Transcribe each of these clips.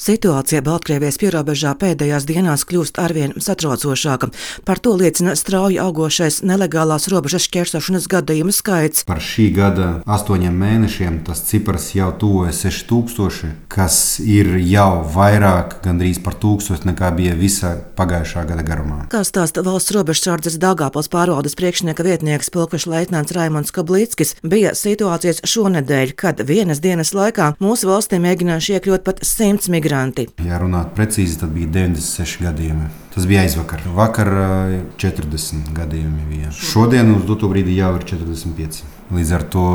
Situācija Baltkrievijas pierobežā pēdējās dienās kļūst arvien satraucošāka. Par to liecina strauji augošais nelegālās robežas šķērsošanas gadījumu skaits. Par šī gada astoņiem mēnešiem tas cipars jau tuvojas 6000, kas ir jau vairāk, gandrīz par tūkstošu nekā bija visa pagājušā gada garumā. Kā stāsta valsts robežsardzes Dāngāpils pārvaldes priekšnieka vietnieks Pilkvišs Leitnants Raimons Kablīckis, bija situācijas šonedēļ, kad vienas dienas laikā mūsu valstī mēģinājuši iekļūt pat 100 migrantu migranti. Ja runāt precīzi, tad bija 96 gadījumi. Tas bija aizvakar. Vakar 40 gadījumi bija. Šodien uz doto brīdi jau ir 45. Līdz ar to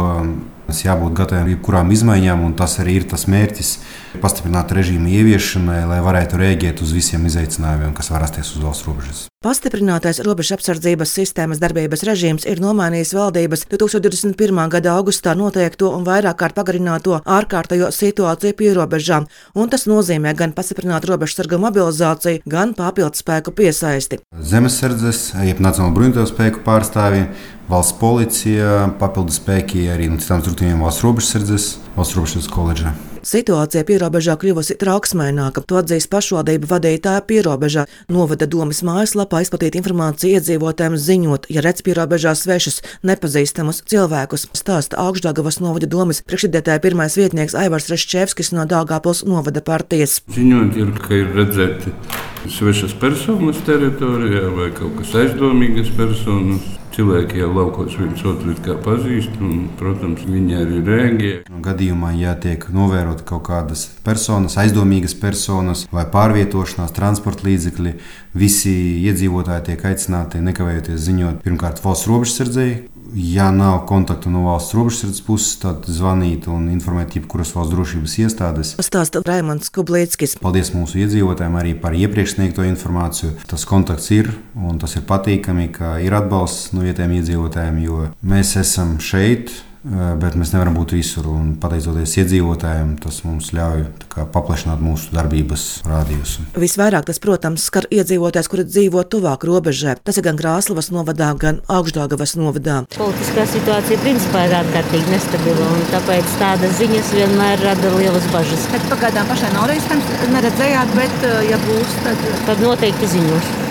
Mums jābūt gataviem jebkurām izmaiņām, un tas arī ir tas mērķis - pastiprināt režīmu ieviešanai, lai varētu rēģēt uz visiem izaicinājumiem, kas var rasties uz valsts robežas. Pastiprinātais robežu apsardzības sistēmas darbības režīms ir nomainījis valdības 2021. gada augustā noteikto un vairāk kārt pagarināto ārkārtējo situāciju pierobežām, un tas nozīmē gan pastiprinātu robežsargu mobilizāciju, gan papildu spēku piesaisti. Zemesardzes, jeb Nacionālo bruņoto spēku pārstāvji valsts policija, papildus spēki arī no citām struktūrām valsts robežsardzes, valsts robežsardzes koledžā. Situācija pierobežā kļuvusi trauksmaināka. To atzīst pašvaldību vadītāja pierobežā. Novada domas mājaslapā izplatīt informāciju iedzīvotājiem, ziņot, ja redz pierobežā svešus, nepazīstamus cilvēkus. Stāsta augšdagavas novada domas priekšsēdētāja pirmais vietnieks Aivars Reščevskis no Dāngāpils novada partijas. Ziņot ir, ka ir redzēti svešas personas teritorijā vai kaut kas aizdomīgas personas. Cilvēki jau laukos viens otru pazīst, un, protams, viņi arī rēģē. Gadījumā, ja tiek novērota kaut kādas personas, aizdomīgas personas vai pārvietošanās transporta līdzekļi, visi iedzīvotāji tiek aicināti nekavējoties ziņot pirmkārt valsts robežsardzēji, Ja nav kontaktu no valsts robežsardzes puses, tad zvanīt un informēt jebkuras valsts drošības iestādes. Stāsta Raimons Kublīckis. Paldies mūsu iedzīvotājiem arī par iepriekš sniegto informāciju. Tas kontakts ir un tas ir patīkami, ka ir atbalsts no vietējiem iedzīvotājiem, jo mēs esam šeit bet mēs nevaram būt visur. Un, pateicoties iedzīvotājiem, tas mums ļauj kā, paplašināt mūsu darbības rādījusu. Visvairāk tas, protams, skar iedzīvotājus, kuri dzīvo tuvāk robežai. Tas ir gan Krāslavas novadā, gan Augstdāgavas novadā. Politiskā situācija principā ir ārkārtīgi nestabila, un tāpēc tādas ziņas vienmēr rada lielas bažas. Bet pagaidām pašai nav reizes neredzējāt, bet eh, ja būs, tad, tad noteikti ziņošu.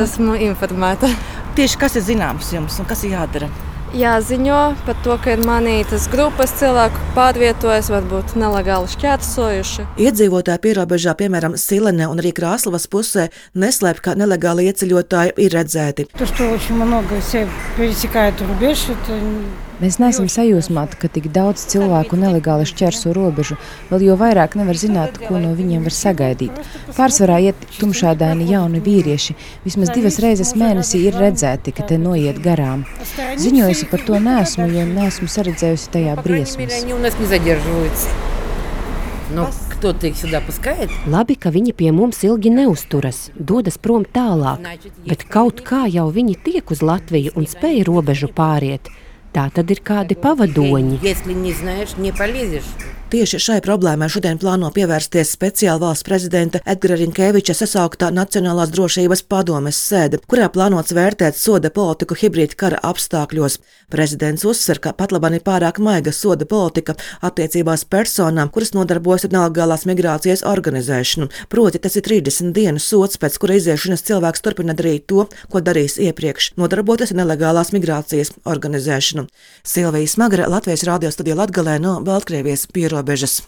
Esmu informēta. Tieši kas ir zināms jums un kas ir jādara? jāziņo par to, ka ir manītas grupas cilvēku pārvietojas, varbūt nelegāli šķērsojuši. Iedzīvotāji pierobežā, piemēram, Silene un arī Krāslavas pusē, neslēp, ka nelegāli ieceļotāji ir redzēti. Tas, ka очень много все пересекают рубеж, это Mēs neesam sajūsmāti, ka tik daudz cilvēku nelegāli šķērso robežu, vēl jo vairāk nevar zināt, ko no viņiem var sagaidīt. Pārsvarā iet tumšādaini jauni vīrieši, vismaz divas reizes mēnesī ir redzēti, ka te noiet garām. Ziņojusi par to nesmu, jo nesmu saredzējusi tajā briesmas. Nu, кто их сюда пускает? Labi, ka viņi pie mums ilgi neusturas, dodas prom tālāk, bet kaut kā jau viņi tiek uz Latviju un spēj robežu pāriet. Tā tad ir kādi pavadoņi. Tieši šai problēmai šodien plāno pievērsties speciāla valsts prezidenta Edgara Rinkeviča sasauktā Nacionālās drošības padomes sēde, kurā plānots vērtēt soda politiku hibrīda kara apstākļos. Prezidents uzsver, ka pat labāk ir pārāk maiga soda politika attiecībās personām, kuras nodarbojas ar nelegālās migrācijas organizēšanu. Proti, tas ir 30 dienu sots, pēc kura iziešanas cilvēks turpina darīt to, ko darījis iepriekš - nodarboties ar nelegālās migrācijas organizēšanu. Silvija Smagra Latvijas radio studijā Latgalē no Baltkrievijas robežas.